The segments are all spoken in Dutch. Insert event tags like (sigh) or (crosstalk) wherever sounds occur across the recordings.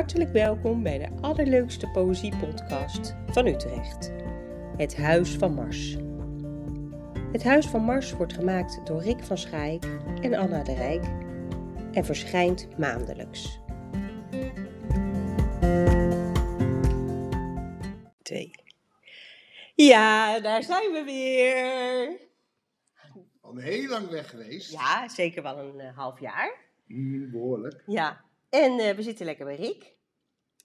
Hartelijk welkom bij de allerleukste poëziepodcast van Utrecht. Het Huis van Mars. Het Huis van Mars wordt gemaakt door Rick van Schaik en Anna de Rijk en verschijnt maandelijks. 2. Ja, daar zijn we weer. Al heel lang weg geweest. Ja, zeker wel een eh, half jaar. Mm, behoorlijk. Ja, en eh, we zitten lekker bij Rick.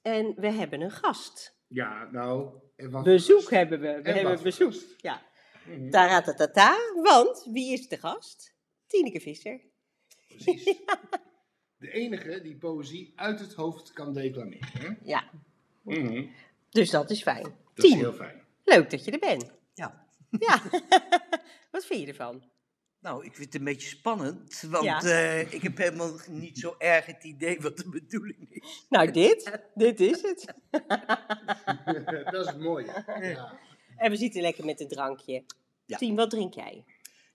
En we hebben een gast. Ja, nou. en wat Bezoek gast. hebben we. We En hebben bezoek. gast. Ja. Mhm, Taratatata, want wie is de gast? Tineke Visser. Precies. (laughs) De enige die poëzie uit het hoofd kan declameren. Hè? Ja, Mhm, dus dat is fijn. Dat is heel fijn. leuk dat je er bent. Ja. Ja, (laughs) (laughs) wat vind je ervan? Nou, ik vind het een beetje spannend, want Ja. eh, ik heb helemaal niet zo erg het idee wat de bedoeling is. Nou, dit, dit is het. (laughs) dat is het mooie. Ja. En we zitten lekker met een drankje. Ja. Tien, wat drink jij?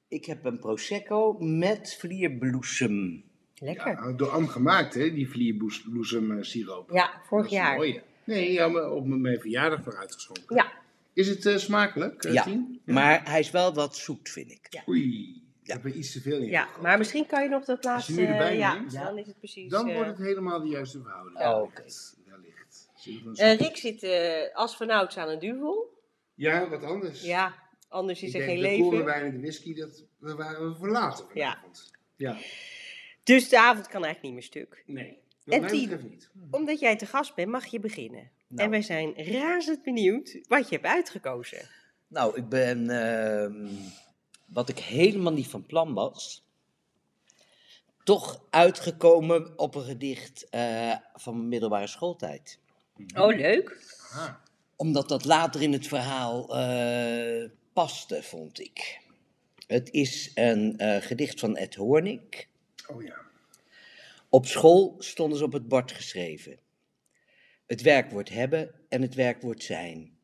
Ik heb een prosecco met vlierbloesem. Lekker. Ja, door Am gemaakt, hè, die vlierbloesem eh, siroop. Ja, vorig Dat is jaar. mooi. Nee, ja, op mijn verjaardag voor uitgeschonken. Ja, Is het eh, smakelijk, Ja, Tien? maar hij is wel wat zoet, vind ik. Ja. Oei, ik heb er iets te veel in ja, maar misschien kan je nog dat Als je laatste... nu erbij ja, neemt, dan is het precies... Dan eh, wordt het helemaal de juiste verhouding. Ja. Oké. Wellicht. Soort- Rick zit eh, als vanouds aan een duvel. Ja, wat anders. Ja, anders is ik er denk geen de leven. korenwijn en de whisky, dat we waren we verlaten Ja. vanavond. Ja. Dus de avond kan eigenlijk niet meer stuk. Nee, wat En betreft niet. Omdat jij te gast bent, mag je beginnen. Nou. En wij zijn razend benieuwd wat je hebt uitgekozen. Nou, ik ben, ehm, wat ik helemaal niet van plan was, toch uitgekomen op een gedicht eh, van mijn middelbare schooltijd. Oh, leuk. Aha. Omdat dat later in het verhaal eh, paste, vond ik. Het is een eh, gedicht van Ed Hoornik. Oh ja. Op school stonden ze op het bord geschreven. Het werkwoord hebben en het werkwoord zijn.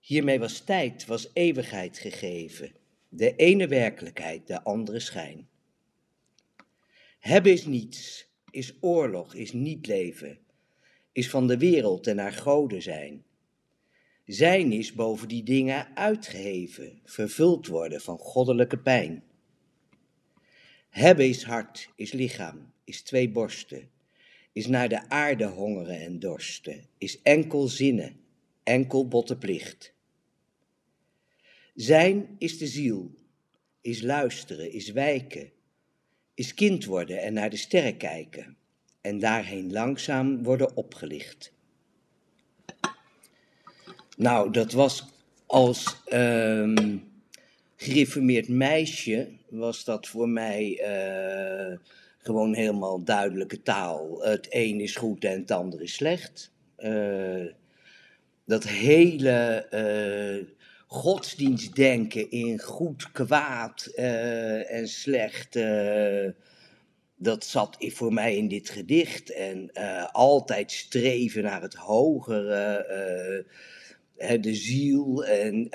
Hiermee was tijd, was eeuwigheid gegeven. De ene werkelijkheid, de andere schijn. Hebben is niets, is oorlog, is niet leven, is van de wereld en haar goden zijn. Zijn is boven die dingen uitgeheven, vervuld worden van goddelijke pijn. Hebben is hart, is lichaam, is twee borsten, is naar de aarde hongeren en dorsten, is enkel zinnen, enkel botte plicht. Zijn is de ziel, is luisteren, is wijken, is kind worden en naar de sterren kijken, en daarheen langzaam worden opgelicht. Nou, dat was als ehm, gereformeerd meisje, was dat voor mij eh, gewoon helemaal duidelijke taal. Het een is goed en het ander is slecht. Eh, dat hele eh, godsdienstdenken in goed, kwaad eh, en slecht, eh, dat zat voor mij in dit gedicht. En eh, altijd streven naar het hogere, de ziel en...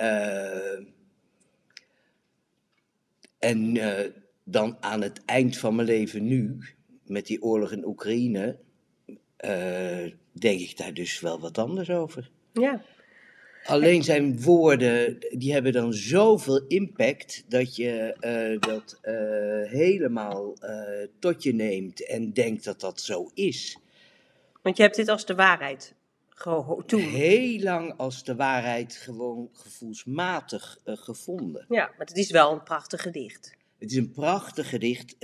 en dan aan het eind van mijn leven nu, met die oorlog in Oekraïne, denk ik daar dus wel wat anders over. Ja. Alleen zijn woorden, die hebben dan zoveel impact dat je eh, dat eh, helemaal eh, tot je neemt en denkt dat dat zo is. Want je hebt dit als de waarheid geho- toen. Heel lang als de waarheid gewoon gevoelsmatig gevonden. Ja, maar het is wel een prachtig gedicht. Het is een prachtig gedicht.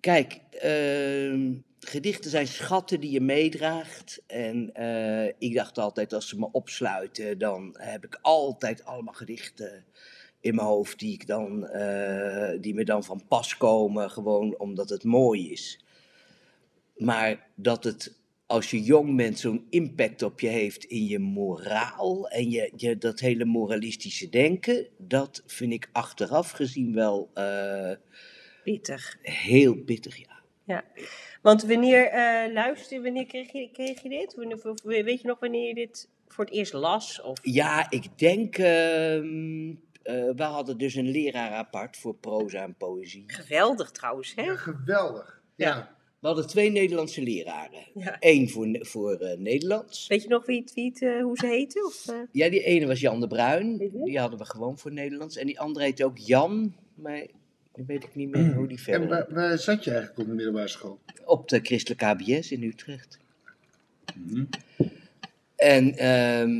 Kijk, ehm, gedichten zijn schatten die je meedraagt. En eh, ik dacht altijd, als ze me opsluiten, dan heb ik altijd allemaal gedichten in mijn hoofd die, ik dan, eh, die me dan van pas komen, gewoon omdat het mooi is. Maar dat het, als je jong bent, zo'n impact op je heeft in je moraal en je, je, dat hele moralistische denken, dat vind ik achteraf gezien wel eh, Pittig. heel pittig, ja. Ja. Want wanneer uh, luister, wanneer kreeg je, kreeg je dit? Wanneer, weet je nog wanneer je dit voor het eerst las? Of? Ja, ik denk, ehm, eh, we hadden dus een leraar apart voor proza en poëzie. Geweldig trouwens, hè? Ja, geweldig. Ja. We hadden twee Nederlandse leraren. Ja. Eén voor, voor eh, Nederlands. Weet je nog wie het, wie het, hoe ze heten? Of, eh? Ja, die ene was Jan de Bruin. Die hadden we gewoon voor Nederlands. En die andere heette ook Jan. Maar nu weet ik niet meer hoe die En verder... waar, waar zat je eigenlijk op de middelbare school? Op de christelijke HBS in Utrecht. En ehm,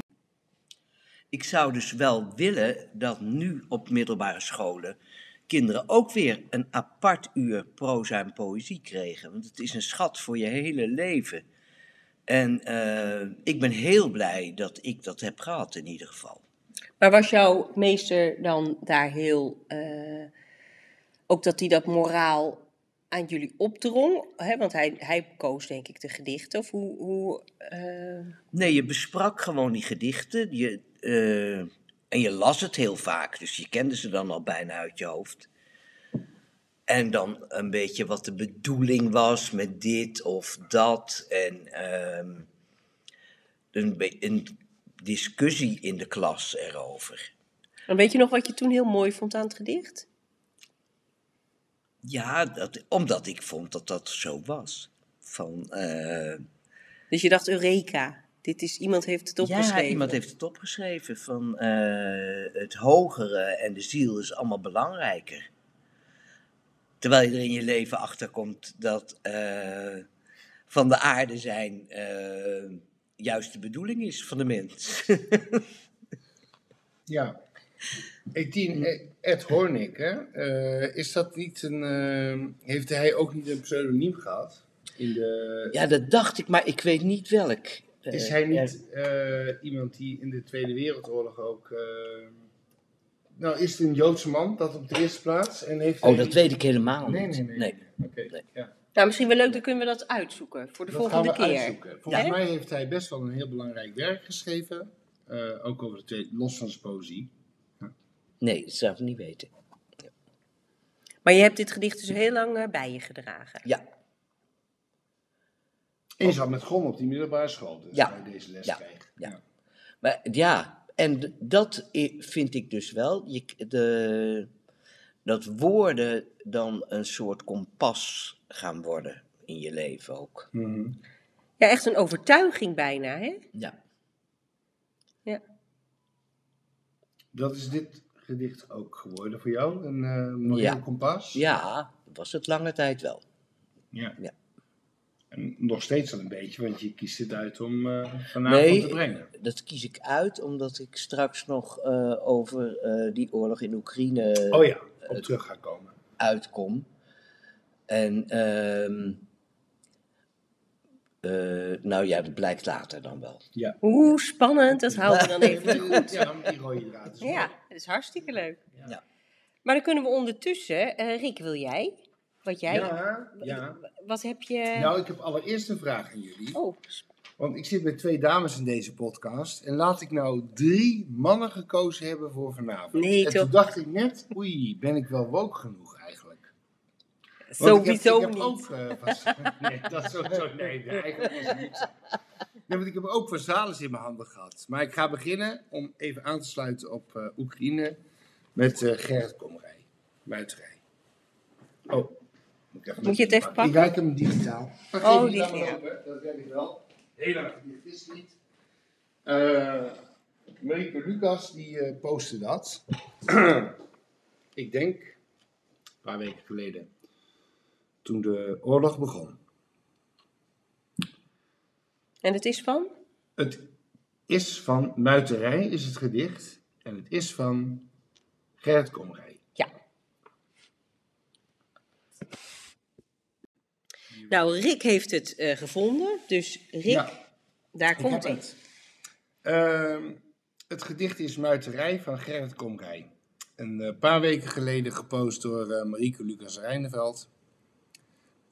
ik zou dus wel willen dat nu op middelbare scholen kinderen ook weer een apart uur proza en poëzie kregen. Want het is een schat voor je hele leven. En eh, ik ben heel blij dat ik dat heb gehad in ieder geval. Maar was jouw meester dan daar heel... eh, ook dat hij dat moraal aan jullie opdrong? Hè? Want hij, hij koos denk ik de gedichten. Of hoe... hoe eh, Nee, je besprak gewoon die gedichten. Je, eh, en je las het heel vaak, dus je kende ze dan al bijna uit je hoofd. En dan een beetje wat de bedoeling was met dit of dat. En ehm, een, een discussie in de klas erover. En weet je nog wat je toen heel mooi vond aan het gedicht? Ja, dat, omdat ik vond dat dat zo was. Van, eh, Dus je dacht, Eureka, dit is, iemand heeft het opgeschreven. Ja, iemand heeft het opgeschreven van eh, het hogere en de ziel is allemaal belangrijker. Terwijl je er in je leven achterkomt dat eh, van de aarde zijn eh, juist de bedoeling is van de mens. (laughs) Ja. Etienne, eh, Ed Hornick, hè? eh, is dat niet een. eh, heeft hij ook niet een pseudoniem gehad? In de, ja, dat dacht ik, maar ik weet niet welk. Eh, is hij er- niet eh, iemand die in de Tweede Wereldoorlog ook. nou, is het een Joodse man, dat op de eerste plaats? En heeft Oh, hij dat weet ik helemaal Nee, niet. nee, nee. Oké, Nee. ja. Nou, misschien wel leuk, dan kunnen we dat uitzoeken voor de Dat volgende gaan we keer. uitzoeken. Volgens Ja. mij heeft hij best wel een heel belangrijk werk geschreven. eh, ook over de tweede, los van zijn poëzie. Nee, dat zou ik niet weten. Maar je hebt dit gedicht dus heel lang eh, bij je gedragen. Ja, En je zat met Gon op die middelbare school, dus Ja. deze les Ja. kreeg. Ja. Maar ja, en d- dat i- vind ik dus wel. Je, k- de, dat woorden dan een soort kompas gaan worden in je leven ook. Mhm. Ja, echt een overtuiging bijna, hè? Ja. Ja. Dat is dit gedicht ook geworden voor jou, een moreel Ja. kompas? Ja, dat was het lange tijd wel. ja. Ja. En nog steeds wel een beetje, want je kiest dit uit om eh vanavond Nee, te brengen. Dat kies ik uit omdat ik straks nog eh, over die oorlog in Oekraïne Oh ja, op terug gaan komen. uitkom. En eh, nou ja, dat blijkt later dan wel. Ja. Hoe spannend, dat houden we dan (laughs) even goed. Ja, maar die rode draad. Ja, dat is hartstikke leuk. Ja. Maar dan kunnen we ondertussen, eh Rick, wil jij? Wat jij? Ja, ja. Wat heb je? Nou, ik heb allereerst een vraag aan jullie. Oh, Want ik zit met twee dames in deze podcast. En laat ik nou drie mannen gekozen hebben voor vanavond. Nee, en toch? toen dacht ik net, oei, ben ik wel woke genoeg sowieso ik heb, ik heb niet. Ook, eh, (laughs) nee, dat sowieso nee, nee, eigenlijk het niet. Nee, want ik heb ook Vazalis in mijn handen gehad. Maar ik ga beginnen om even aan te sluiten op eh, Oekraïne met eh Gerrit Komrij, Muiterij. Oh, moet, ik je het even Ik pakken? kijk hem digitaal. Oh, digitaal. Dat weet ik wel. Heel erg is niet. Eh Marieke Lucas die eh, postte dat. (clears throat) ik denk een paar weken geleden. Toen de oorlog begon. En het is van? Het is van Muiterij, is het gedicht. En het is van Gerrit Komrij. Ja. Nou, Rick heeft het eh, gevonden. Dus Rick, Ja, daar komt hij. het. Ehm, het gedicht is Muiterij van Gerrit Komrij. Een eh, paar weken geleden gepost door eh, Marieke Lucas Rijneveld.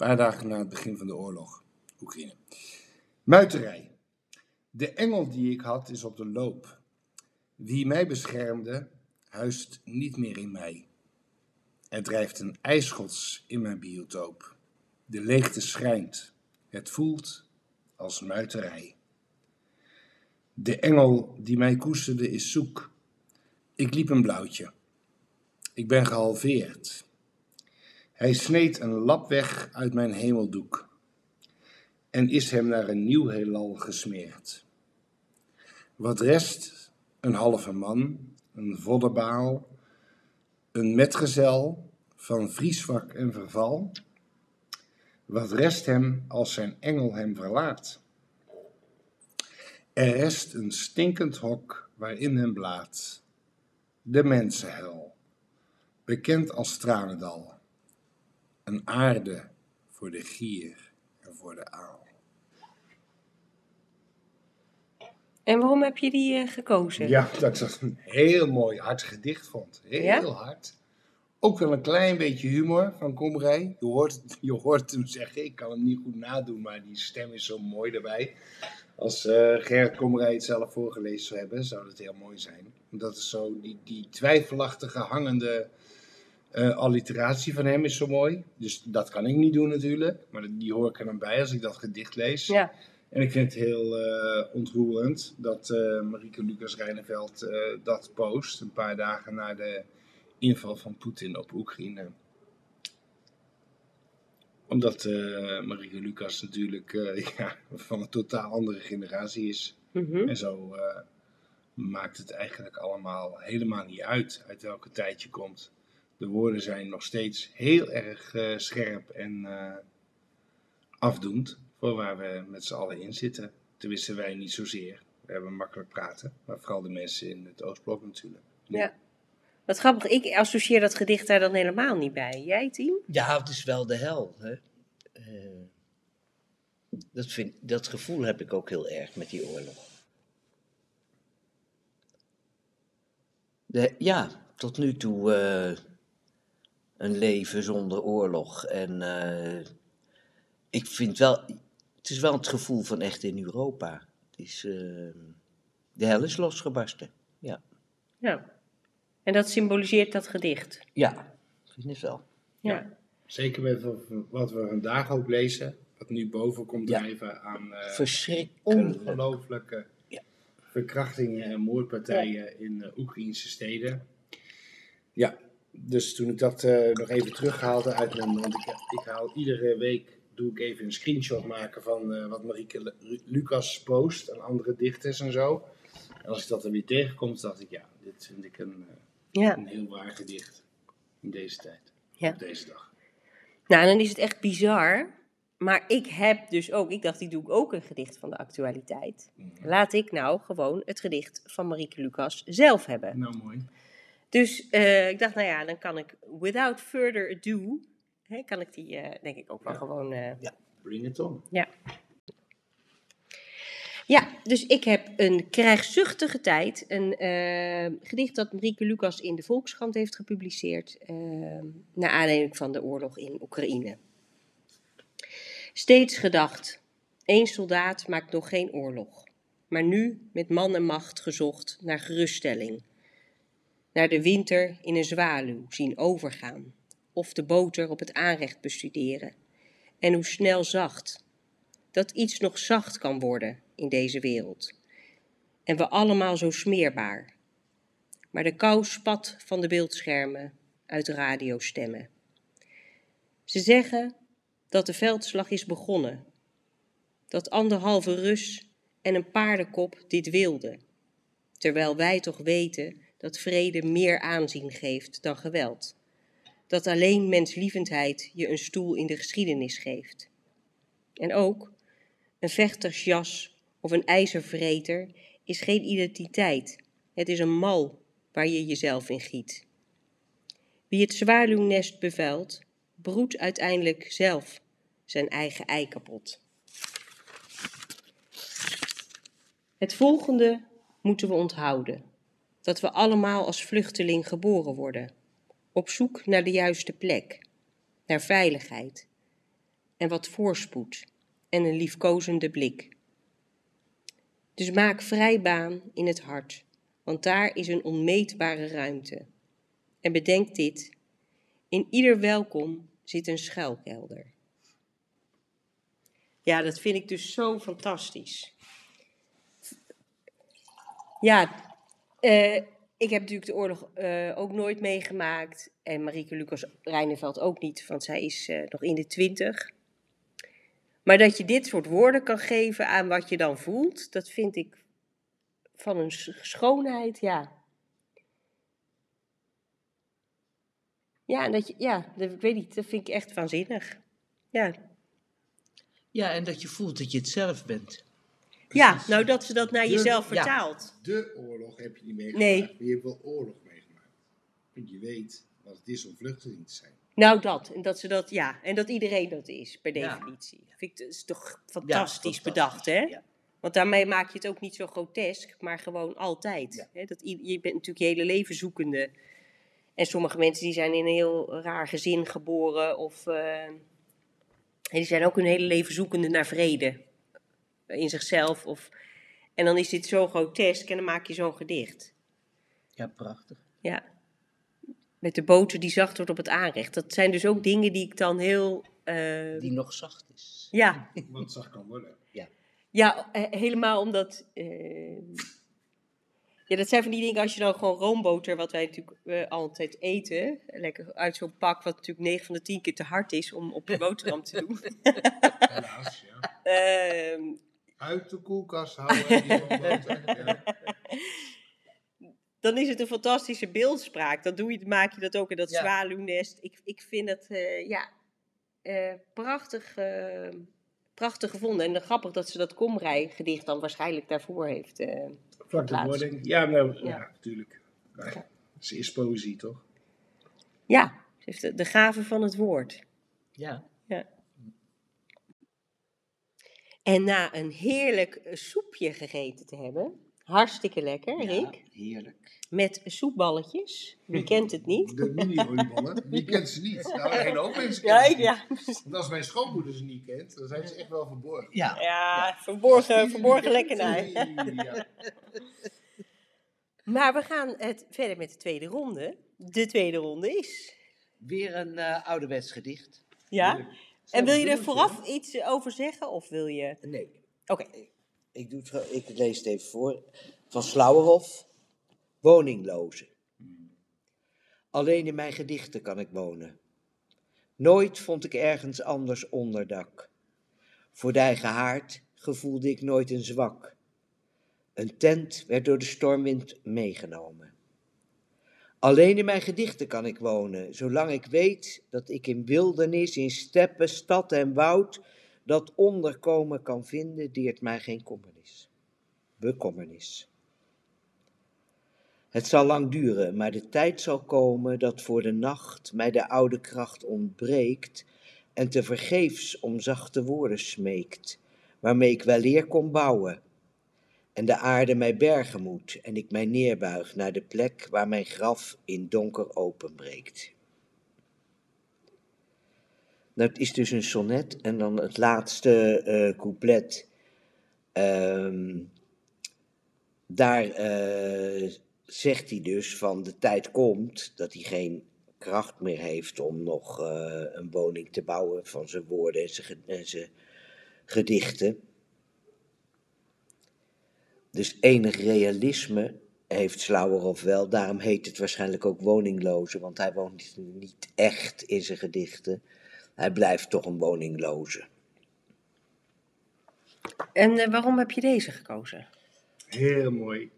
Paar dagen na het begin van de oorlog. Oekraïne. Muiterij. De engel die ik had is op de loop. Wie mij beschermde, huist niet meer in mij. Er drijft een ijsschots in mijn biotoop. De leegte schrijnt. Het voelt als muiterij. De engel die mij koesterde is zoek. Ik liep een blauwtje. Ik ben gehalveerd. Hij sneed een lap weg uit mijn hemeldoek. en is hem naar een nieuw heelal gesmeerd. Wat rest, een halve man, een voddenbaal, een metgezel van vriesvak en verval. Wat rest hem als zijn engel hem verlaat? Er rest een stinkend hok waarin hem blaat. De mensenhel, bekend als Tranendal. Een aarde voor de gier en voor de aal. En waarom heb je die eh, gekozen? Ja, dat ik dat een heel mooi hard gedicht vond. Heel Ja? hard. Ook wel een klein beetje humor van Komrij. Je hoort, je hoort hem zeggen, ik kan hem niet goed nadoen, maar die stem is zo mooi daarbij. Als eh Gerrit Komrij het zelf voorgelezen zou hebben, zou dat heel mooi zijn. Dat is zo, die, die twijfelachtige, hangende eh, alliteratie van hem is zo mooi. Dus dat kan ik niet doen natuurlijk, maar die hoor ik er dan bij als ik dat gedicht lees. Ja, En ik vind het heel eh, ontroerend dat eh Marieke Lucas Reineveld eh, dat post, een paar dagen na de inval van Poetin op Oekraïne. Omdat Marieke Lucas natuurlijk (laughs) ja, van een totaal andere generatie is. mhm. En zo maakt het eigenlijk allemaal helemaal niet uit uit welke tijd je komt. De woorden zijn nog steeds heel erg eh, scherp en eh, afdoend voor waar we met z'n allen in zitten. Tenminste, wij niet zozeer. We hebben makkelijk praten, maar vooral de mensen in het Oostblok natuurlijk. ja. Wat grappig, ik associeer dat gedicht daar dan helemaal niet bij. Jij, Tien? Ja, het is wel de hel. Hè? Eh, dat, vind, dat gevoel heb ik ook heel erg met die oorlog. De, ja, tot nu toe eh, een leven zonder oorlog. En eh, ik vind wel, het is wel het gevoel van echt in Europa. Het is, eh, de hel is losgebarsten. Ja, Ja. En dat symboliseert dat gedicht. ja, ik vind het wel. Ja. Zeker met wat we- vandaag ook lezen, wat nu boven komt Ja. drijven aan eh, Verschrikkelijk. ongelooflijke Ja. verkrachtingen en moordpartijen in Oekraïnse steden. Ja, dus toen ik dat eh, nog even terughaalde uit mijn... Want ik, ik haal iedere week, doe ik even een screenshot maken van eh, wat Marieke Lu- Lucas post en andere dichters en zo. En als ik dat er weer tegenkom, dacht ik, ja, dit vind ik een, eh, ja. een heel waar gedicht in deze tijd, Ja. op deze dag. Nou, dan is het echt bizar. Maar ik heb dus ook, ik dacht, die doe ik ook een gedicht van de actualiteit. Laat ik nou gewoon het gedicht van Marieke Lucas zelf hebben. Nou, mooi. Dus eh, ik dacht, nou ja, dan kan ik, without further ado, hè, kan ik die eh, denk ik ook wel Ja. gewoon... eh, Bring it on. ja. Ja, dus ik heb een krijgszuchtige tijd. Een gedicht dat Marieke Lucas in de Volkskrant heeft gepubliceerd. eh, naar aanleiding van de oorlog in Oekraïne. Steeds gedacht, één soldaat maakt nog geen oorlog. Maar nu met man en macht gezocht naar geruststelling. Naar de winter in een zwaluw zien overgaan. Of de boter op het aanrecht bestuderen. En hoe snel zacht, dat iets nog zacht kan worden in deze wereld. En we allemaal zo smeerbaar. Maar de kou spat van de beeldschermen uit radiostemmen. Ze zeggen dat de veldslag is begonnen. Dat anderhalve Rus en een paardenkop dit wilden. Terwijl wij toch weten dat vrede meer aanzien geeft dan geweld. Dat alleen menslievendheid je een stoel in de geschiedenis geeft. En ook een vechtersjas of een ijzervreter is geen identiteit. Het is een mal waar je jezelf in giet. Wie het zwaluwnest bevuilt, broedt uiteindelijk zelf zijn eigen ei kapot. Het volgende moeten we onthouden: dat we allemaal als vluchteling geboren worden, op zoek naar de juiste plek, naar veiligheid en wat voorspoed en een liefkozende blik. Dus maak vrij baan in het hart, want daar is een onmeetbare ruimte. En bedenk dit: in ieder welkom zit een schuilkelder. Ja, dat vind ik dus zo fantastisch. Ja, eh, ik heb natuurlijk de oorlog eh, ook nooit meegemaakt. En Marieke Lucas Reineveld ook niet, want zij is eh, nog in de twintig. Maar dat je dit soort woorden kan geven aan wat je dan voelt, dat vind ik van een schoonheid, ja. Ja, dat je, ja, dat, ik weet niet, dat vind ik echt waanzinnig. Ja. Ja, en dat je voelt dat je het zelf bent. Ja, nou dat ze dat naar De- jezelf ja. vertaalt. De oorlog heb je niet meegemaakt. Nee. Maar je hebt wel oorlog meegemaakt. Want je weet wat het is om vluchteling te zijn. Nou, dat. En dat ze dat, ja. En dat iedereen dat is, per Ja. definitie. Vind ik, dat is toch Ja, fantastisch bedacht, hè? ja. Want daarmee maak je het ook niet zo grotesk, maar gewoon altijd. Ja. Hè? Dat, je bent natuurlijk je hele leven zoekende. En sommige mensen die zijn in een heel raar gezin geboren. Of eh, en die zijn ook hun hele leven zoekende naar vrede. In zichzelf. Of, en dan is dit zo grotesk en dan maak je zo'n gedicht. Ja, prachtig. Ja. Met de boter die zacht wordt op het aanrecht. Dat zijn dus ook dingen die ik dan heel... eh, Die nog zacht is. ja, (laughs) Wat het zacht kan worden. Ja, eh, helemaal omdat. eh, ja, dat zijn van die dingen als je dan gewoon roomboter, wat wij natuurlijk eh, altijd eten, lekker uit zo'n pak, wat natuurlijk 9 van de 10 keer te hard is om op je boterham te doen. (laughs) Helaas, ja. Ehm, Uit de koelkast houden. ja. (laughs) dan is het een fantastische beeldspraak. Dan doe je, maak je dat ook in dat Ja. zwaluwnest. Ik, ik vind het eh, ja, eh, prachtig, eh, prachtig gevonden. En grappig dat ze dat Komrij gedicht dan waarschijnlijk daarvoor heeft. eh. Vlak de wording. Ja, nou, ja. Ja. natuurlijk. Maar Ze is poëzie, toch? ja, ze heeft de, de gave van het woord. Ja. En na een heerlijk eh, soepje gegeten te hebben, hartstikke lekker, Rick, heerlijk. met soepballetjes. Wie kent het niet? De mini-oliebollen. (laughs) Wie kent ze niet? Nou, een hele hoop mensen Ja, ik, ja. Want als mijn schoonmoeder ze niet kent, dan zijn ze echt wel verborgen. Ja. ja, verborgen, verborgen kent, (laughs) Ja. Maar we gaan het verder met de tweede ronde. De tweede ronde is. Weer een eh ouderwets gedicht. Ja? En wil je er vooraf iets over zeggen? Of wil je. Nee. Oké. Ik, doe het, wel- ik lees het even voor. Van Slauerhof. Woninglozen. Alleen in mijn gedichten kan ik wonen. Nooit vond ik ergens anders onderdak. Voor de eigen haard gevoelde ik nooit een zwak. Een tent werd door de stormwind meegenomen. Alleen in mijn gedichten kan ik wonen, zolang ik weet dat ik in wildernis, in steppen, stad en woud dat onderkomen kan vinden, deert mij geen kommernis. Bekommernis. Het zal lang duren, maar de tijd zal komen dat voor de nacht mij de oude kracht ontbreekt en te vergeefs om zachte woorden smeekt, waarmee ik weleer kon bouwen. En de aarde mij bergen moet en ik mij neerbuig naar de plek waar mijn graf in donker openbreekt. Dat is dus een sonnet en dan het laatste eh, couplet. Ehm, daar eh, zegt hij dus van de tijd komt dat hij geen kracht meer heeft om nog eh, een woning te bouwen van zijn woorden en en zijn gedichten. Dus enig realisme heeft Slauerhoff wel, daarom heet het waarschijnlijk ook woningloze, want hij woont niet echt in zijn gedichten. Hij blijft toch een woningloze. En eh, waarom heb je deze gekozen? Heel mooi.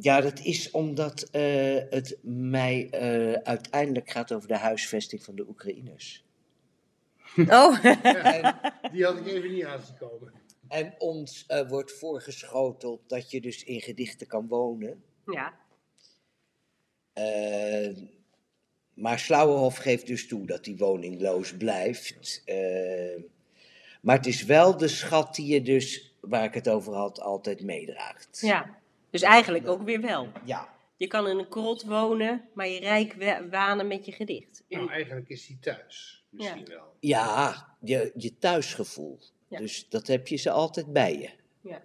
Ja, dat is omdat eh, het mij eh, uiteindelijk gaat over de huisvesting van de Oekraïners. Oh, (laughs) Die had ik even niet aangekomen. En ons eh, wordt voorgeschoteld dat je dus in gedichten kan wonen. ja. Eh, maar Slauerhoff geeft dus toe dat hij woningloos blijft. Eh, maar het is wel de schat die je dus, waar ik het over had, altijd meedraagt. ja. Dus eigenlijk ook weer wel. Ja, Je kan in een krot wonen, maar je rijk wa- wanen met je gedicht. Nou, eigenlijk is hij thuis. Misschien wel. ja je, je thuisgevoel. Ja. Dus dat heb je ze altijd bij je. Ja.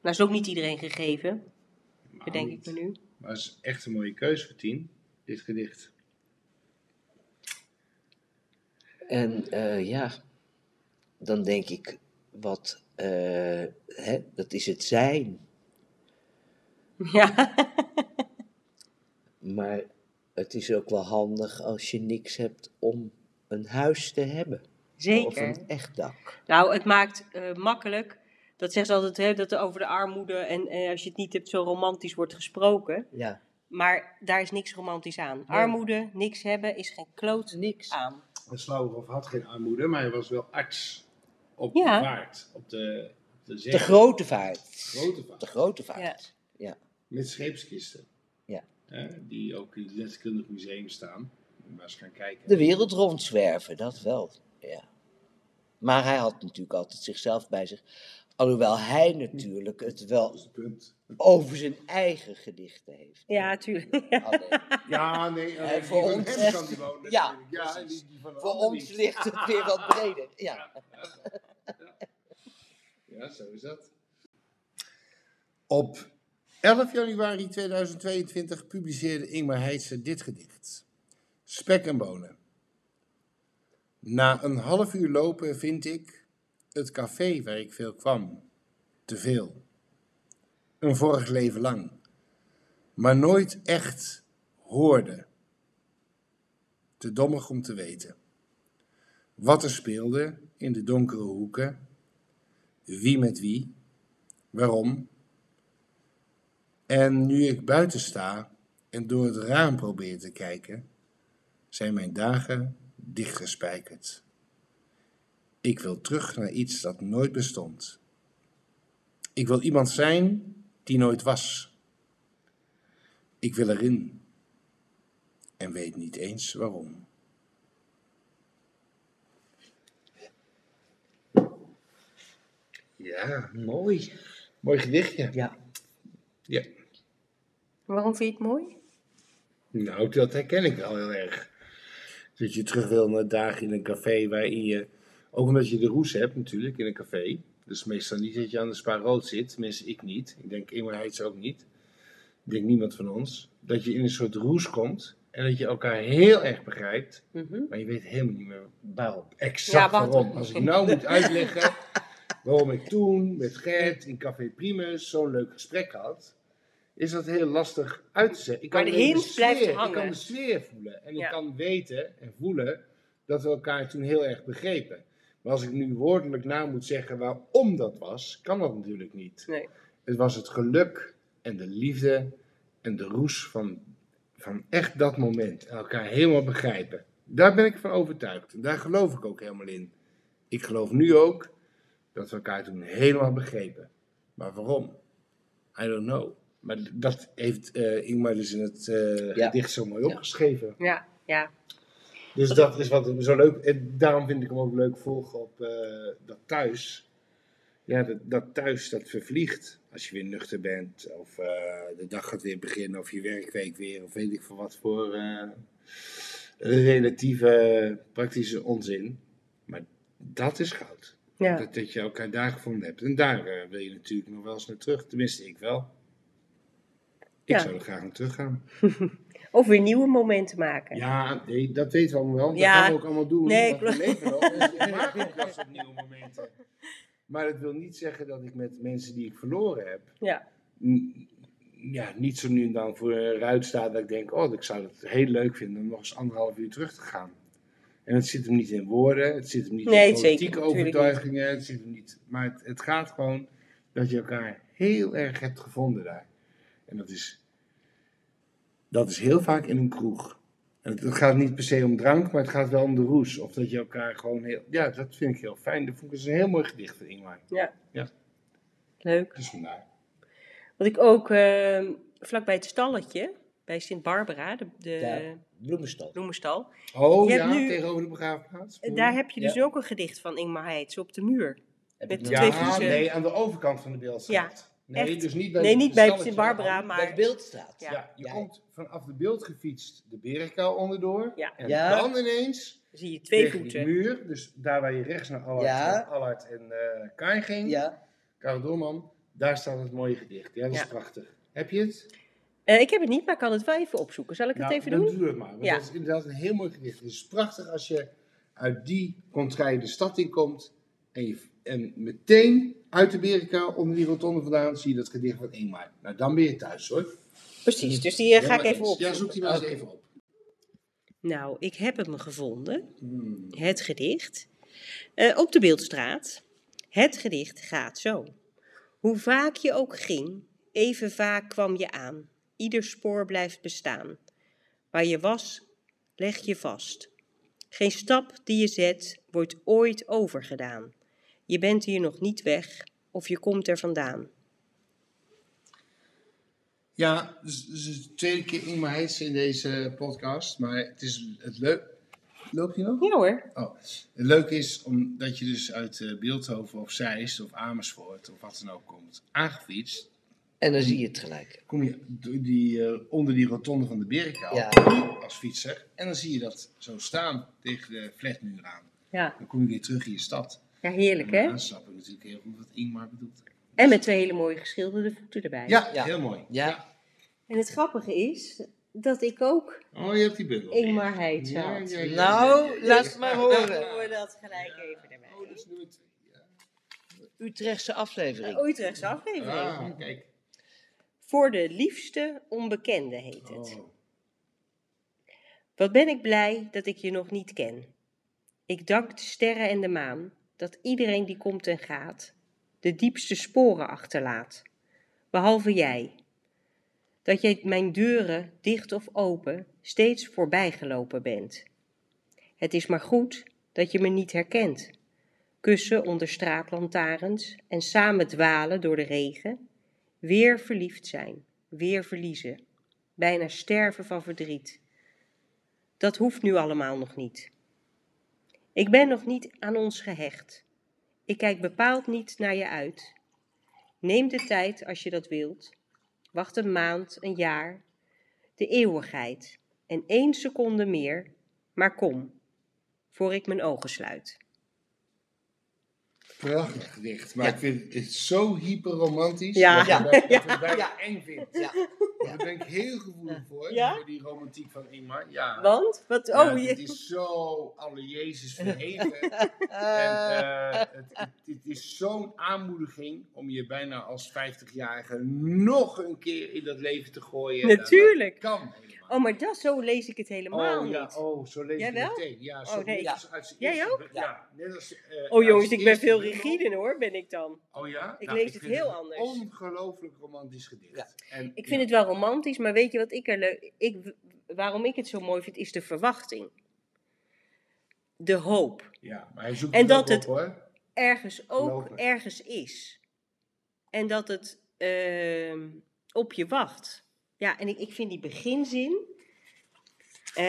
Nou is ook niet iedereen gegeven, Maar bedenk ik me nu. Maar het is echt een mooie keuze voor tien, dit gedicht. En eh, ja, dan denk ik, wat, eh, hè, dat is het zijn. (laughs) Ja. Maar het is ook wel handig als je niks hebt om een huis te hebben. Zeker. een echt dak. Nou, het maakt eh, makkelijk. Dat zeggen ze altijd, hè, dat er over de armoede en eh, als je het niet hebt, zo romantisch wordt gesproken. Ja, Maar daar is niks romantisch aan. Armoede, niks hebben, is geen kloot niks. aan. En Slauwerhoff had geen armoede, maar hij was wel arts op Ja. de vaart, op de, op de zee. De grote vaart. Grote vaart. De grote vaart. Met scheepskisten. Ja. Hè, die ook in het Letterkundig Museum staan. Maar eens gaan kijken. De wereld rondzwerven, dat wel. Ja. Maar hij had natuurlijk altijd zichzelf bij zich. Alhoewel hij natuurlijk het wel over zijn eigen gedichten heeft. Ja, tuurlijk. Alleen, Ja, nee. En alleen voor die van ons- hem kan die wonen Ja, ja en precies. die, die van de voor ons niet. ligt het weer wat breder. (laughs) Ja. Ja, zo is dat. Op 11 januari 2022 publiceerde Ingmar Heitse dit gedicht. Spek en bonen. Na een half uur lopen vind ik het café waar ik veel kwam te veel. Een vorig leven lang. Maar nooit echt hoorde. Te dommig om te weten. Wat er speelde in de donkere hoeken wie met wie, waarom. En nu ik buiten sta en door het raam probeer te kijken, zijn mijn dagen dichtgespijkerd. Ik wil terug naar iets dat nooit bestond. Ik wil iemand zijn die nooit was. Ik wil erin en weet niet eens waarom. Ja, Mooi. mooi gedichtje. Ja. Ja. Waarom vind je het mooi? Nou, dat herken ik wel heel erg. Dat je terug wil naar dagen in een café waarin je, ook omdat je de roes hebt natuurlijk in een café. Dus meestal niet dat je aan de spa rood zit, tenminste ik niet. Ik denk Ingmar Heitz ook niet. Ik denk niemand van ons. Dat je in een soort roes komt en dat je elkaar heel erg begrijpt, Mhm. maar je weet helemaal niet meer Waarom? exact Ja, waarom. Als ik nou moet uitleggen (laughs) waarom ik toen met Gert in Café Primus zo'n leuk gesprek had, is dat heel lastig uit te zetten. Ik Maar de hint sfeer, hangen. Ik kan de sfeer voelen en Ja. ik kan weten en voelen dat we elkaar toen heel erg begrepen. Maar als ik nu woordelijk na moet zeggen waarom dat was, kan dat natuurlijk niet. Nee. Het was het geluk en de liefde en de roes van, van echt dat moment. Elkaar helemaal begrijpen. Daar ben ik van overtuigd. En daar geloof ik ook helemaal in. Ik geloof nu ook dat we elkaar toen helemaal begrepen. Maar waarom? I don't know. Maar dat heeft eh, Ingmar dus in het eh, Ja. gedicht zo mooi Ja. opgeschreven. Ja, ja. Dus dat is wat zo leuk. En daarom vind ik hem ook leuk volgen op eh, dat thuis. Ja, dat, dat thuis dat vervliegt. Als je weer nuchter bent, of eh, de dag gaat weer beginnen, of je werkweek weer, of weet ik veel wat voor eh, relatieve praktische onzin. Maar dat is goud. ja. Dat, dat je elkaar daar gevonden hebt. En daar wil je natuurlijk nog wel eens naar terug. Tenminste, ik wel. Ik zou er graag naar terug gaan. (laughs) Of weer nieuwe momenten maken. Ja, nee, dat weten we allemaal wel. Dat gaan we ook allemaal doen. Nee, we klopt. leven (laughs) ook wel eens op nieuwe momenten. Maar dat wil niet zeggen dat ik met mensen die ik verloren heb... Ja. Ja, niet zo nu en dan voor een ruit sta dat ik denk... Oh, ik zou het heel leuk vinden om nog eens anderhalf uur terug te gaan. En het zit hem niet in woorden. Het zit hem niet Nee, in politieke overtuigingen. Het zit hem niet... Maar het, het gaat gewoon dat je elkaar heel erg hebt gevonden daar. En dat is... Dat is heel vaak in een kroeg. En het, gaat niet per se om drank, maar het gaat wel om de roes. Of dat je elkaar gewoon heel... Ja, dat vind ik heel fijn. Dat vond ik dus een heel mooi gedicht van Ingmar. Leuk. Dus vandaar. Wat ik ook eh, vlakbij het stalletje, bij Sint Barbara, de, de Ja. Bloemenstal. bloemenstal, Oh Je ja, hebt nu- tegenover de begraafplaats. daar heb je dus Ja. ook een gedicht van Ingmar Heitz op de muur. Heb Met twee Ja, nee, aan de overkant van de Beeldstraat. Nee, echt. dus niet bij Nee, niet bij Sint Barbara, maar- maar... Bij de Beeldstraat. Ja. Ja, je Ja. komt vanaf de beeld gefietst de Berenkuil onderdoor. Ja. En Ja. dan ineens Dan zie je twee voeten. muur, dus daar waar je rechts naar Allard, Ja. Allard en eh Kain ging, Ja. Karel Doorman, daar staat het mooie gedicht. Ja, dat is prachtig. Heb je het? Eh, ik heb het niet, maar ik kan het wel even opzoeken. Zal ik het Nou, even dan doen? doe het maar. Want Ja. dat is inderdaad een heel mooi gedicht. Het is prachtig als je uit die contraille de stad in komt en, je, en meteen uit Berenkuil onder die rotonde vandaan zie je dat gedicht van Ingmar. Nou, dan ben je thuis hoor. Precies, dus die eh, ga ik even opzoeken. Ja, zoek die maar eens even op. Nou, ik heb hem gevonden. Hmm. Het gedicht. Eh, op de Beeldstraat. Het gedicht gaat zo. Hoe vaak je ook ging, even vaak kwam je aan. Ieder spoor blijft bestaan. Waar je was, leg je vast. Geen stap die je zet, wordt ooit overgedaan. Je bent hier nog niet weg, of je komt er vandaan. Ja, dus, dus de tweede keer Ingmar in deze podcast. Maar het is het leuk. Loop je nog? Ja hoor. Oh. Het leuke is omdat je dus uit eh, Beeldhoven of Zeist of Amersfoort of wat dan ook komt, aangefietst. En dan zie je het gelijk. Kom je die, eh, onder die rotonde van de Berkel Ja. als fietser. En dan zie je dat zo staan tegen de vlechtmuur aan. Ja, Dan kom je weer terug in je stad. Ja heerlijk hè? dan snap ik natuurlijk heel goed wat Ingmar bedoelt. En met twee hele mooie geschilderde voeten erbij. Ja, Ja. heel mooi. Ja. En het grappige is dat ik ook Oh, je hebt die bundel. Ingmar Ja, ja, Nou, laat het maar Dan horen. we dat gelijk even erbij. Oh, dat is nummer twee. Ja. Utrechtse aflevering. De Utrechtse aflevering. Ah, kijk. Voor de liefste onbekende heet het. Oh. Wat ben ik blij dat ik je nog niet ken. Ik dank de sterren en de maan dat iedereen die komt en gaat de diepste sporen achterlaat. Behalve jij. Dat jij mijn deuren, dicht of open, steeds voorbijgelopen bent. Het is maar goed dat je me niet herkent. Kussen onder straatlantaarns en samen dwalen door de regen. Weer verliefd zijn, weer verliezen. Bijna sterven van verdriet. Dat hoeft nu allemaal nog niet. Ik ben nog niet aan ons gehecht. Ik kijk bepaald niet naar je uit. Neem de tijd als je dat wilt. Wacht een maand, een jaar, de eeuwigheid en één seconde meer. Maar kom, voor ik mijn ogen sluit. Prachtig gedicht. Maar Ja. ik vind het zo hyperromantisch. Ja. Dat, Ja. ik Ja. het bijna eng vind. Ja. (laughs) Daar ben ik heel gevoelig voor. Ja? Voor die romantiek van Ingmar. Ja. Want? Wat? Ja, Oh, het je... is zo alle Jezus verheven. (laughs) en eh, het, het, het is zo'n aanmoediging om je bijna als 50-jarige nog een keer in dat leven te gooien. Natuurlijk. Dat kan helemaal. Oh, maar dat, zo lees ik het helemaal oh, ja, oh, zo lees Jij ik wel? het meteen. Ja, zo Oh, nee. zijn Jij ook? Ja, net als... eh, Oh jongens, ik ben veel rigide hoor, ben ik dan. Oh ja? Ik Nou, lees het heel een anders. Ongelooflijk romantisch gedicht. Ja. En, Ik vind het wel romantisch, maar weet je wat ik er leuk... Ik, waarom ik het zo mooi vind, is de verwachting. De hoop. Ja, maar hij zoekt En dat het- op, hoor. Ergens ook ergens is. En dat het ehm, op je wacht. Ja, en ik, ik vind die beginzin... Ja,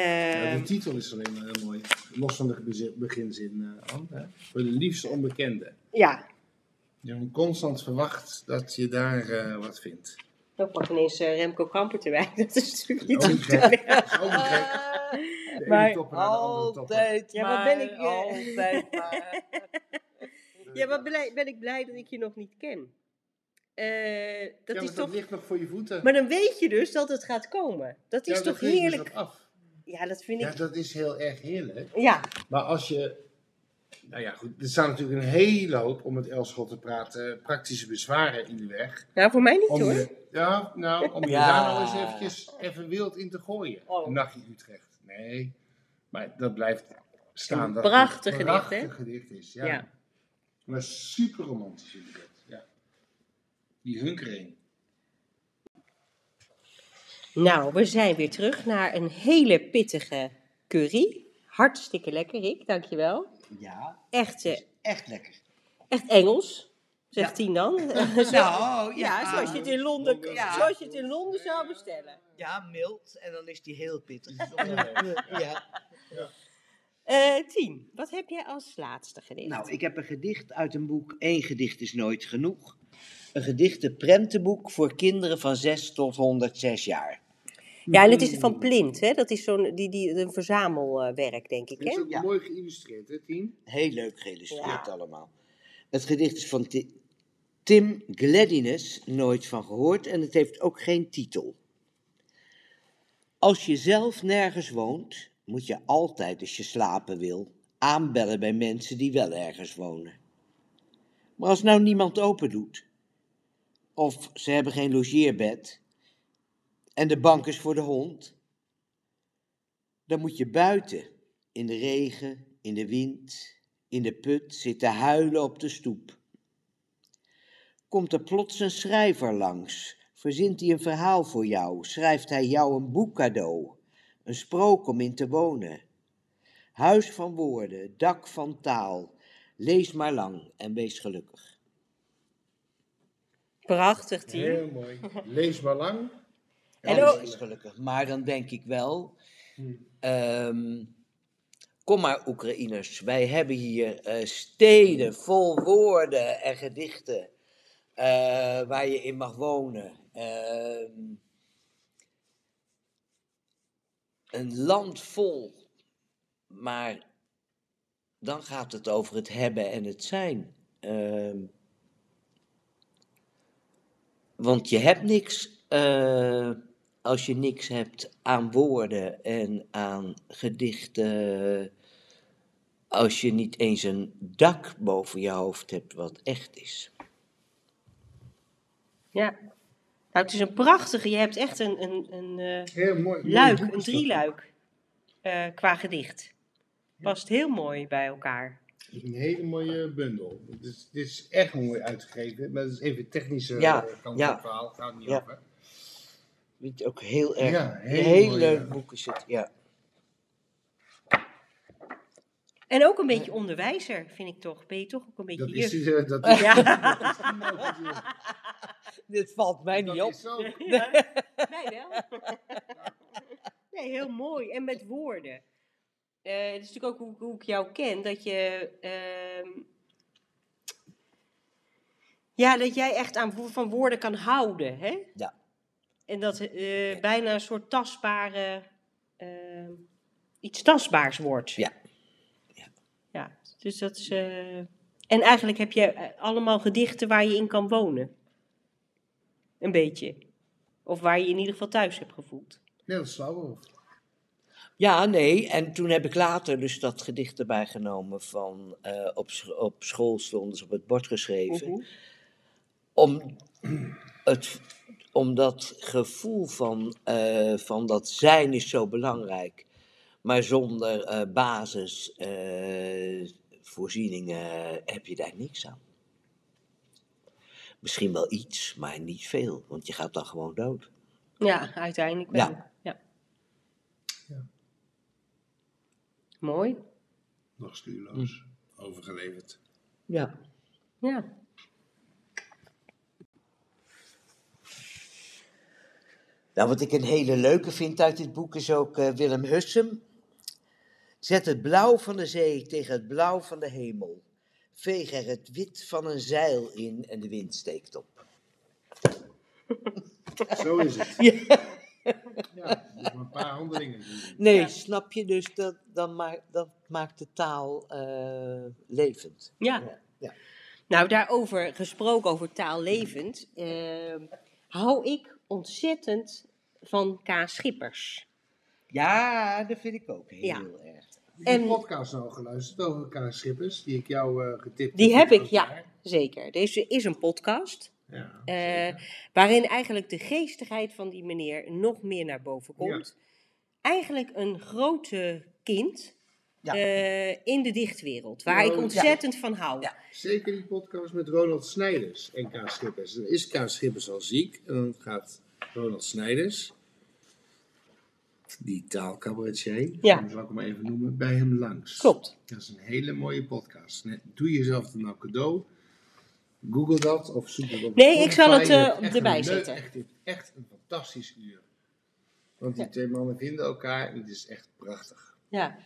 ehm, de titel is alleen maar heel mooi. Los van de beginzin, hè? Voor de liefste onbekende. ja, Je constant verwacht dat je daar eh, wat vindt. Dan pak ineens eh, Remco Kampert erbij. (laughs) Dat is natuurlijk niet Ook zo niet gek. Dat ene Maar (laughs) topper naar de andere topper. Altijd Ja, wat maar, ben ik, eh, altijd (laughs) maar. Ja, maar blij, ben ik blij dat ik je nog niet ken. Eh, dat ja, is maar toch... dat ligt nog voor je voeten. Maar dan weet je dus dat het gaat komen. Dat is ja, toch dat je dus heerlijk? af. Ja, dat vind Ja, ik... dat is heel erg heerlijk. Ja, Maar als je... Nou ja, goed. Er staan natuurlijk een hele hoop, om met Elschot te praten, praktische bezwaren in de weg. nou voor mij niet Om hoor. je, ja, nou, (laughs) om je Ja. daar nou eens eventjes even wild in te gooien. Oh. Een nachtje Utrecht. Nee, maar dat blijft staan. Een dat het prachtig een gedicht, prachtig hè? gedicht is, ja. Ja. Maar super romantisch inderdaad, ja. Die hunkering. Nou, we zijn weer terug naar een hele pittige curry. Hartstikke lekker, Rick. Dankjewel. Ja, Echt, eh, echt lekker. echt Engels, zegt Ja. Tien dan. (laughs) (laughs) Nou, ja, ja. zoals je het in Londen, Ja. zoals je het in Londen zou bestellen. Ja, mild. En dan is die heel pittig. Ja. ja. Eh Tien, wat heb jij als laatste gedicht? Nou, ik heb een gedicht uit een boek Eén gedicht is nooit genoeg. Een gedichte prentenboek voor kinderen van 6 tot 106 jaar. Ja, en het is van Plint, hè? Dat is zo'n die, die, een verzamelwerk, denk ik, Het is hè? ook Ja. mooi geïllustreerd, hè, Tien? Heel leuk geïllustreerd Ja. allemaal. Het gedicht is van Ti- Tim Gladinus, nooit van gehoord, en het heeft ook geen titel. Als je zelf nergens woont, moet je altijd, als je slapen wil, aanbellen bij mensen die wel ergens wonen. Maar als nou niemand open doet, of ze hebben geen logeerbed, en de bank is voor de hond, dan moet je buiten, in de regen, in de wind, in de put zit te huilen op de stoep. Komt er plots een schrijver langs, verzint hij een verhaal voor jou, schrijft hij jou een boek cadeau, een sprook om in te wonen. Huis van woorden, dak van taal, lees maar lang en wees gelukkig. Prachtig, team. Heel mooi. Lees maar lang. Ook- wees gelukkig. Maar dan denk ik wel, Hm. ehm, kom maar Oekraïners, wij hebben hier eh, steden vol woorden en gedichten eh, waar je in mag wonen. Ehm, een land vol, maar dan gaat het over het hebben en het zijn. Ehm, want je hebt niks eh, als je niks hebt aan woorden en aan gedichten. Als je niet eens een dak boven je hoofd hebt wat echt is. Ja. Nou, het is een prachtige, je hebt echt een, een, een eh, Heel mooi. luik, een drieluik eh, qua gedicht. Past heel mooi bij elkaar. Het is een hele mooie bundel. Het is, dit is echt mooi uitgegeven. Maar dat is even technische Ja, kant van ja. het verhaal. Gaat het niet Ja. over. Je, ook heel erg. Ja, een heel heel mooi, leuk ja. boek is het. Ja. En ook een beetje onderwijzer, vind ik toch. Ben je toch ook een beetje Dat is, eh, dat (laughs) is, Ja. dat is Dit valt mij niet Dat op. is zo. Ja. Mij wel. Nee, heel mooi. En met woorden. Eh, het is natuurlijk ook hoe, hoe ik jou ken, dat je... ehm, ja, dat jij echt aan, van woorden kan houden, hè? Ja. En dat eh, bijna een soort tastbare... ehm, iets tastbaars wordt. Ja. Ja. Ja, dus dat is... eh, en eigenlijk heb je eh, allemaal gedichten waar je in kan wonen. Een beetje. Of waar je je in ieder geval thuis hebt gevoeld. Net als Slauwerhof. Ja, nee. En toen heb ik later dus dat gedicht erbij genomen van eh, op, op school stonden ze op het bord geschreven. Mhm. om, het, om dat gevoel van, eh, van dat zijn is zo belangrijk. Maar zonder eh, basis, eh, voorzieningen heb je daar niks aan. Misschien wel iets, maar niet veel, want je gaat dan gewoon dood. Ja, uiteindelijk wel. Ja. Ja. Ja. Mooi. Nog stuurloos. Overgeleverd. Ja. Ja. Nou, wat ik een hele leuke vind uit dit boek is ook eh, Willem Hussem. Zet het blauw van de zee tegen het blauw van de hemel. Veeg er het wit van een zeil in en de wind steekt op. (laughs) Zo is het. Ja. Ja, dus maar een paar handelingen. Nee, Ja. snap je? Dus dat, dan maakt, dat maakt de taal eh, levend. Ja. Ja, ja. Nou, daarover gesproken, over taal levend, ehm, hou ik ontzettend van K. Schippers. Ja, dat vind ik ook heel Ja. erg. Heb En- die podcast nou geluisterd over elkaar Schippers, die ik jou eh, getipt Die heb heb? ik, ja, zeker. Deze is een podcast. ja eh, waarin eigenlijk de geestigheid van die meneer nog meer naar boven komt. Eigenlijk een grote kind Ja. eh, in de dichtwereld, waar ik Ja. ontzettend van hou. Ja. Zeker die podcast met Ronald Snijders en K. Schippers. Dan is K. Schippers al ziek en dan gaat Ronald Snijders, die taalcabaretier, Ja. zal ik hem maar even noemen, bij hem langs. Klopt. Dat is een hele mooie podcast. Doe jezelf dan nou cadeau. Google dat of zoek het op Nee, ik zal het, eh, erbij een zetten. Echt, echt een fantastisch uur. Want die twee mannen vinden elkaar en het is echt prachtig. Ja.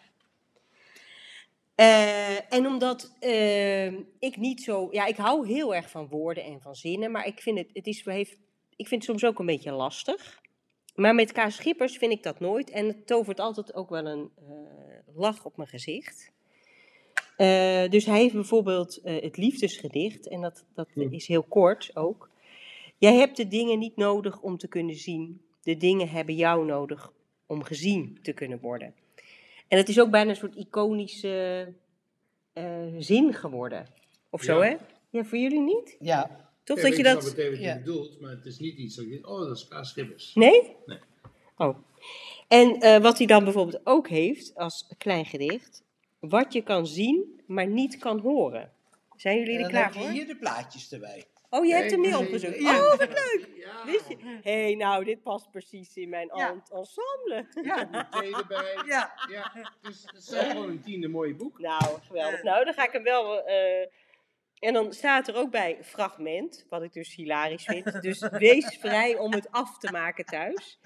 Eh, en omdat eh, ik niet zo. Ja, ik hou heel erg van woorden en van zinnen, maar ik vind het, het is, heeft, ik vind het soms ook een beetje lastig. Maar met K. Schippers vind ik dat nooit. En het tovert altijd ook wel een eh, lach op mijn gezicht. Eh, dus hij heeft bijvoorbeeld het liefdesgedicht, en dat, dat Hm. is heel kort ook. Jij hebt de dingen niet nodig om te kunnen zien. De dingen hebben jou nodig om gezien te kunnen worden. En het is ook bijna een soort iconische eh, zin geworden. Of zo, Ja. hè? Ja, voor jullie niet? Ja, Toch Ja, dat ik je snap dat... meteen wat je ja. bedoelt, maar het is niet iets dat je oh, dat is K. Schippers. Nee? Nee. Oh. En eh, wat hij dan bijvoorbeeld ook heeft als klein gedicht, Wat je kan zien, maar niet kan horen. Zijn jullie er dan klaar heb je voor? hier de plaatjes erbij. Oh, je hebt hem niet Nee, opgezocht. nee, Oh, wat leuk! Ja. Wist je? Hé, hey, nou, dit past precies in mijn Ja. en- ensemble. Ja. Thee erbij. (laughs) Ja. Ja, dus het is gewoon een tiende mooie boek. Nou, geweldig. Nou, dan ga ik hem wel... eh, en dan staat er ook bij fragment, wat ik dus hilarisch vind. Dus wees vrij om het af te maken thuis.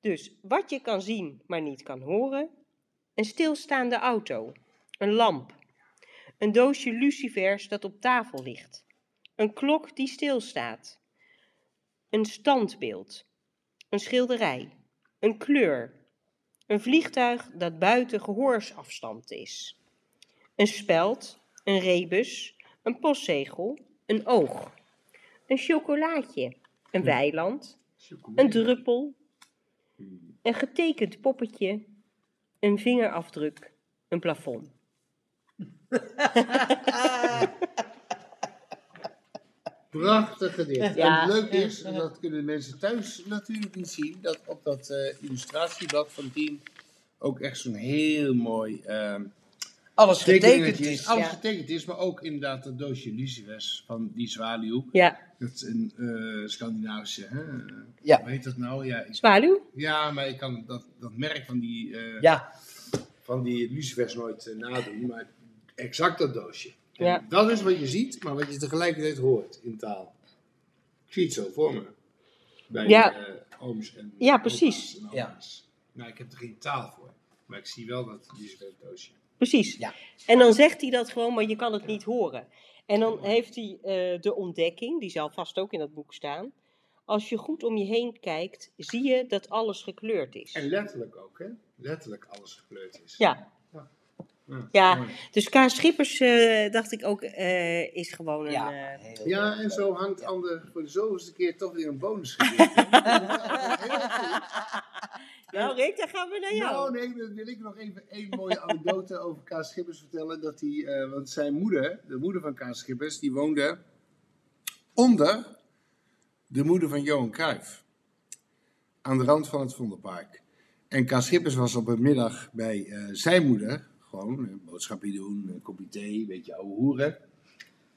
Dus wat je kan zien, maar niet kan horen. Een stilstaande auto. Een lamp. Een doosje lucifers dat op tafel ligt. Een klok die stilstaat. Een standbeeld. Een schilderij. Een kleur. Een vliegtuig dat buiten gehoorsafstand is. Een speld. Een rebus. Een postzegel. Een oog. Een chocolaatje. Een weiland. Een druppel. Een getekend poppetje. Een vingerafdruk. Een plafond. (laughs) Prachtig gedicht. Ja. En het leuke is, en dat kunnen mensen thuis natuurlijk niet zien, dat op dat eh, illustratieblad van Tien ook echt zo'n heel mooi ehm Alles getekend is. Alles Ja. getekend is, maar ook inderdaad dat doosje lucifers van die zwaluw. Ja, Dat is een eh, Scandinavische, hè? Ja. Hoe heet dat nou? Ja, ik- zwaluw? ja maar ik kan dat, dat merk van die, eh, Ja. van die lucifers nooit nadoen, maar exact dat doosje. Ja. Dat is wat je ziet, maar wat je tegelijkertijd hoort in taal. Ik zie het zo voor me. Bij Ja. eh, ooms en Ja, precies. en Ja. Nou, ik heb er geen taal voor, maar ik zie wel dat lucifer doosje. Precies. Ja. En dan zegt hij dat gewoon, maar je kan het niet horen. En dan heeft hij eh, de ontdekking, die zal vast ook in dat boek staan. Als je goed om je heen kijkt, zie je dat alles gekleurd is. En letterlijk ook, hè? Letterlijk alles gekleurd is. Ja, Ja, dus K. Schippers, eh, dacht ik ook, eh, is gewoon een... Ja, eh, Ja, en zo hangt Ander voor de zoveelste keer toch weer een bonus. (laughs) (laughs) Nou Rick, dan gaan we naar jou. Nou, nee, dan wil ik nog even één mooie (laughs) anekdote over Kaas Schippers vertellen. Dat hij, eh, want zijn moeder, de moeder van Kaas Schippers, die woonde onder de moeder van Johan Cruijff. Aan de rand van het Vondelpark. En Kaas Schippers was op een middag bij eh, zijn moeder. Gewoon een boodschapje doen, een kopje thee, een beetje ouwe hoeren.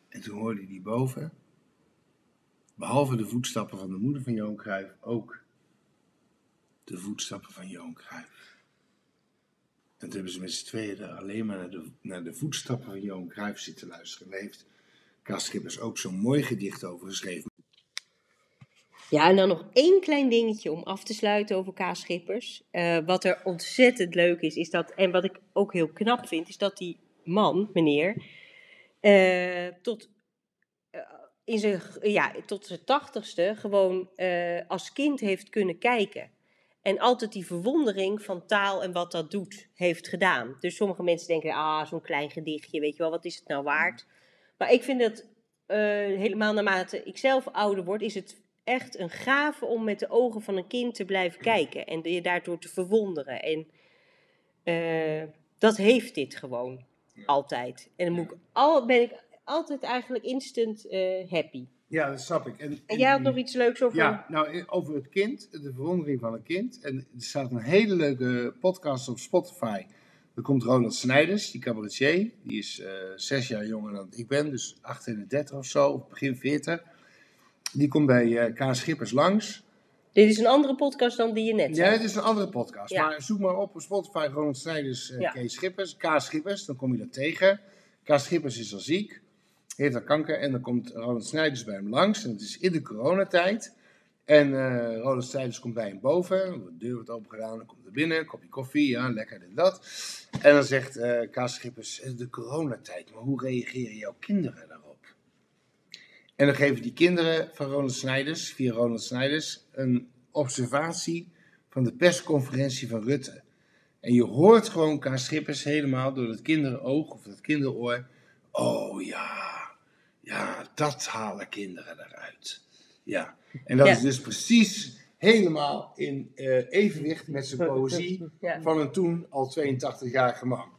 En toen hoorde die boven, behalve de voetstappen van de moeder van Johan Cruijff, ook de voetstappen van Johan Cruijff. En toen hebben ze met z'n tweeën alleen maar naar de, naar de voetstappen van Johan Cruijff zitten luisteren. En daar heeft ook zo'n mooi gedicht over geschreven. Ja, en dan nog één klein dingetje om af te sluiten over K. Schippers. Eh, wat er ontzettend leuk is, is dat, en wat ik ook heel knap vind, is dat die man, meneer, eh, tot, eh, in zijn, ja, tot zijn tachtigste gewoon als kind heeft kunnen kijken. En altijd die verwondering van taal en wat dat doet, heeft gedaan. Dus sommige mensen denken, ah, zo'n klein gedichtje, weet je wel, wat is het nou waard? Maar ik vind dat helemaal naarmate ik zelf ouder word, is het echt een gave om met de ogen van een kind te blijven kijken. En je daardoor te verwonderen. En eh, dat heeft dit gewoon altijd. En dan moet ik al, ben ik altijd eigenlijk instant eh, happy. Ja, dat snap ik. En, En jij had nog iets leuks over... Ja, nou, over het kind, de verwondering van een kind. En er staat een hele leuke podcast op Spotify. Er komt Ronald Snijders, die cabaretier. Die is eh, zes jaar jonger dan ik ben, dus 38 of zo, of begin 40. Die komt bij eh K. Schippers langs. Dit is een andere podcast dan die je net Ja, het is een andere podcast. Ja. Maar zoek maar op op Spotify Ronald Snijders, eh Ja. Kees Schippers, K. Schippers. Dan kom je dat tegen. K. Schippers is al ziek, heeft al kanker. En dan komt Ronald Snijders bij hem langs. En het is in de coronatijd. En eh Ronald Snijders komt bij hem boven. De deur wordt opengedaan. Dan komt er binnen, een kopje koffie. Ja, lekker dit dat. En dan zegt K. Schippers, "Het is de coronatijd. Maar hoe reageren jouw kinderen daarop? En dan geven die kinderen van Ronald Snijders, via Ronald Snijders, een observatie van de persconferentie van Rutte. En je hoort gewoon K. Schippers helemaal door dat kinderoog of dat kinderoor. Oh ja, ja, dat halen kinderen eruit. Ja, en dat Ja. is dus precies helemaal in eh, evenwicht met zijn (laughs) poëzie Ja. van een toen al 82-jarige man.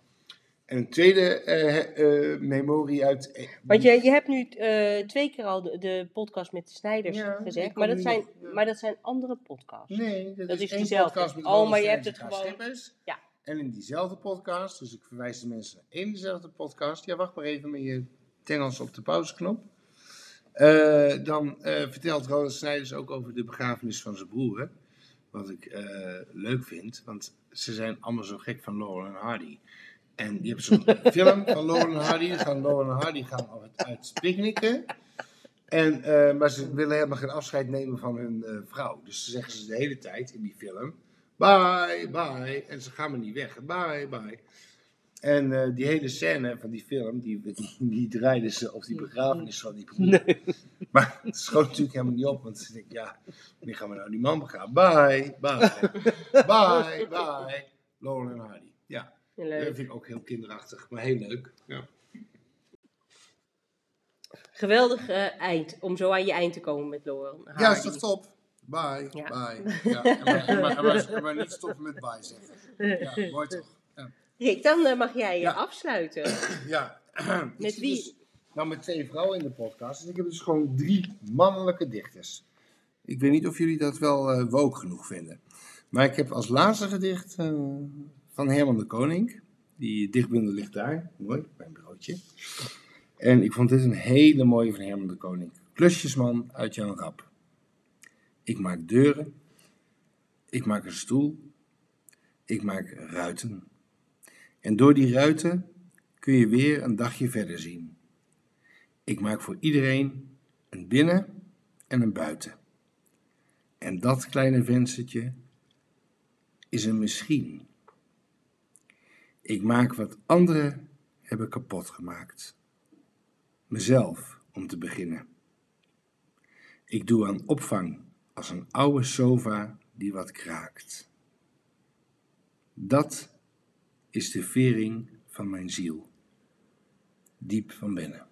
En een tweede eh, eh, memorie uit... eh, Want je, je hebt nu eh, twee keer al de, de podcast met de Snijders Ja, gezegd. Maar dat, zijn, nog, maar dat zijn andere podcasts. Nee, dat, Dat is, is één diezelfde. podcast met Oh, Ronald maar je hebt het gewoon- Schippers. Ja. En in diezelfde podcast, dus ik verwijs de mensen naar één dezelfde podcast. Ja, wacht maar even met je tengels op de pauzeknop. Eh, dan eh, vertelt Roland Snijders ook over de begrafenis van zijn broer. Wat ik eh, leuk vind, want ze zijn allemaal zo gek van Laurel en Hardy. En je hebt zo'n (laughs) film van Laurel en Hardy. Gaan Laurel en Hardy gaan uit, picknicken. En, eh, maar ze willen helemaal geen afscheid nemen van hun eh, vrouw. Dus ze zeggen ze de hele tijd in die film: bye, bye. En ze gaan maar niet weg. Bye, bye. En eh, die hele scène van die film, die, die, die draaiden ze op die begrafenis van die broer. (laughs) Maar het schoot natuurlijk helemaal niet op, want ze denken, ja, wanneer gaan we nou die man begraven? Bye, bye, (laughs) bye, bye. Laurel en Ja, dat Leuk. vind ik ook heel kinderachtig, maar heel leuk. Ja. Geweldig eh, eind, om zo aan je eind te komen met Laurel. Ja, is toch top? Bye, Ja. bye. (laughs) Ja, en, maar, en, maar, en, maar, en maar niet stoppen met bye zeggen. Ja, mooi toch? Ja. Rick, dan eh, mag jij eh, Ja. afsluiten. ja. (clears throat) Met zit wie? Dus, nou, met twee vrouwen in de podcast. Dus ik heb dus gewoon drie mannelijke dichters. Ik weet niet of jullie dat wel eh woke genoeg vinden. Maar ik heb als laatste gedicht eh, van Herman de Koning. Die dichtbundel ligt daar. Mooi, bij bureautje. En ik vond dit een hele mooie van Herman de Koning. Klusjesman uit Jan Rap. Ik maak deuren. Ik maak een stoel. Ik maak ruiten. En door die ruiten kun je weer een dagje verder zien. Ik maak voor iedereen een binnen en een buiten. En dat kleine venstertje is een misschien. Ik maak wat anderen hebben kapot gemaakt. Mezelf om te beginnen. Ik doe aan opvang als een oude sofa die wat kraakt. Dat is de vering van mijn ziel. Diep van binnen.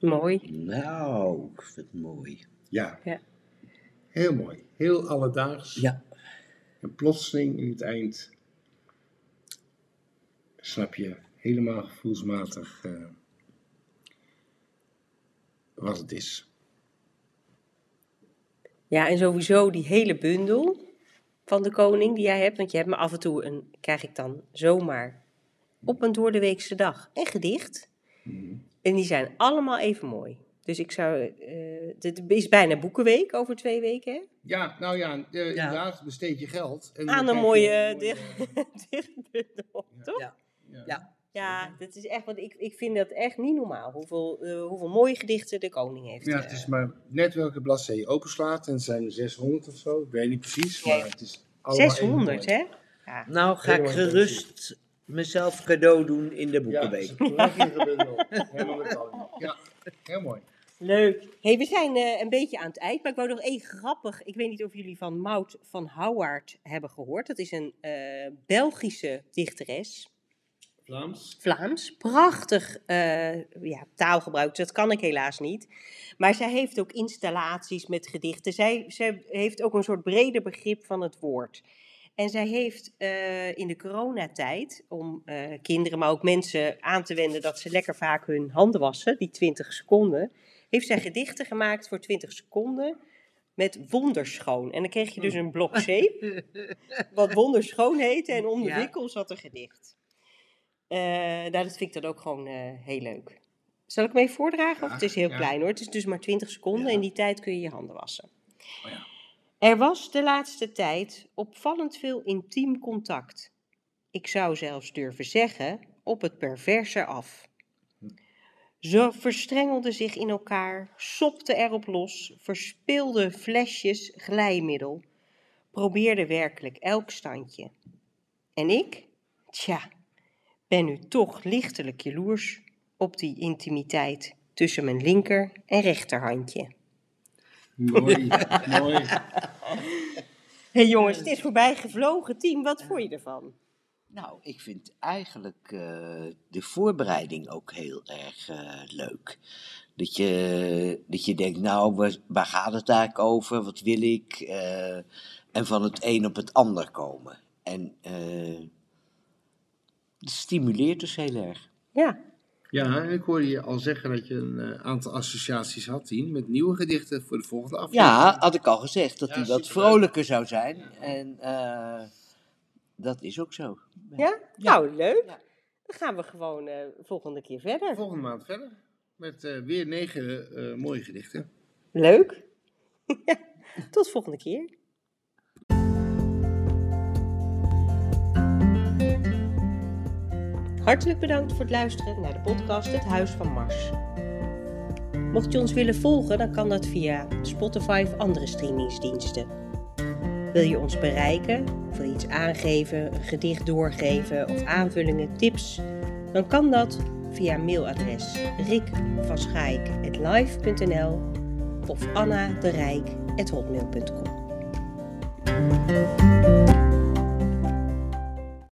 Mooi. Nou, wat mooi. Ja. Ja. Heel mooi. Heel alledaags. Ja. En plotseling in het eind snap je helemaal gevoelsmatig eh, wat het is. Ja, en sowieso die hele bundel van de koning die jij hebt. Want je hebt me af en toe een, krijg ik dan zomaar op een doordeweekse dag een gedicht. En die zijn allemaal even mooi. Dus ik zou, eh dit is bijna boekenweek over twee weken, hè? Ja, nou ja, eh, inderdaad, besteed je geld. En Aan een mooie, (laughs) een dicht- dichtbundel, toch? Ja. Ja. Ja. Ja, dat is echt, want ik, ik vind dat echt niet normaal. Hoeveel, eh, hoeveel mooie gedichten de koning heeft. Ja, eh. het is maar net welke bladzijde je openslaat. En het zijn er 600 of zo. Ik weet niet precies, maar het is allemaal even 600, mooi. hè? Ja. Nou ga ik gerust mezelf cadeau doen in de boekenweek. Ja, heel mooi. Leuk. hey, we zijn eh, een beetje aan het eind, maar ik wou nog één grappig. Ik weet niet of jullie van Maud van Houwaard hebben gehoord. Dat is een eh, Belgische dichteres. Vlaams. Vlaams. Prachtig eh, ja, taalgebruik. Dat kan ik helaas niet. Maar zij heeft ook installaties met gedichten. Zij, zij heeft ook een soort breder begrip van het woord. En zij heeft eh, in de coronatijd, om eh, kinderen, maar ook mensen aan te wenden dat ze lekker vaak hun handen wassen, die 20 seconden, heeft zij gedichten gemaakt voor 20 seconden met wonderschoon. En dan kreeg je dus een blok zeep, wat wonderschoon heette, en om (laughs) de Ja. wikkel zat een gedicht. Eh, nou, dat vind ik dan ook gewoon eh, heel leuk. Zal ik even voordragen? Of het is heel ja. klein hoor. Het is dus maar 20 seconden. Ja. In die tijd kun je je handen wassen. Oh ja. Er was de laatste tijd opvallend veel intiem contact. Ik zou zelfs durven zeggen, op het perverse af. Ze verstrengelden zich in elkaar, sopten erop los, verspeelden flesjes glijmiddel, probeerden werkelijk elk standje. En ik, tja, ben nu toch lichtelijk jaloers op die intimiteit tussen mijn linker en rechterhandje. Mooi, mooi. Hé hey jongens, het is voorbij gevlogen. Team, wat vond je ervan? Nou, ik vind eigenlijk eh, de voorbereiding ook heel erg eh, leuk. Dat je, dat je denkt, nou, waar, waar gaat het eigenlijk over? Wat wil ik? Eh, en van het een op het ander komen. En het stimuleert dus heel erg. Ja, Ja, ik hoorde je al zeggen dat je een eh, aantal associaties had, Tien, met nieuwe gedichten voor de volgende aflevering. Ja, had ik al gezegd dat Ja, hij wat vrolijker zou zijn. En eh, dat is ook zo. Ja? Nou, leuk. Dan gaan we gewoon eh, volgende keer verder. Volgende maand verder. Met eh, weer negen eh, mooie gedichten. Leuk. (laughs) Tot volgende keer. Hartelijk bedankt voor het luisteren naar de podcast Het Huis van Mars. Mocht je ons willen volgen, dan kan dat via Spotify of andere streamingsdiensten. Wil je ons bereiken, wil iets aangeven, een gedicht doorgeven of aanvullingen, tips, dan kan dat via mailadres rikvanschaik.live.nl of annaderijk.hotmail.com.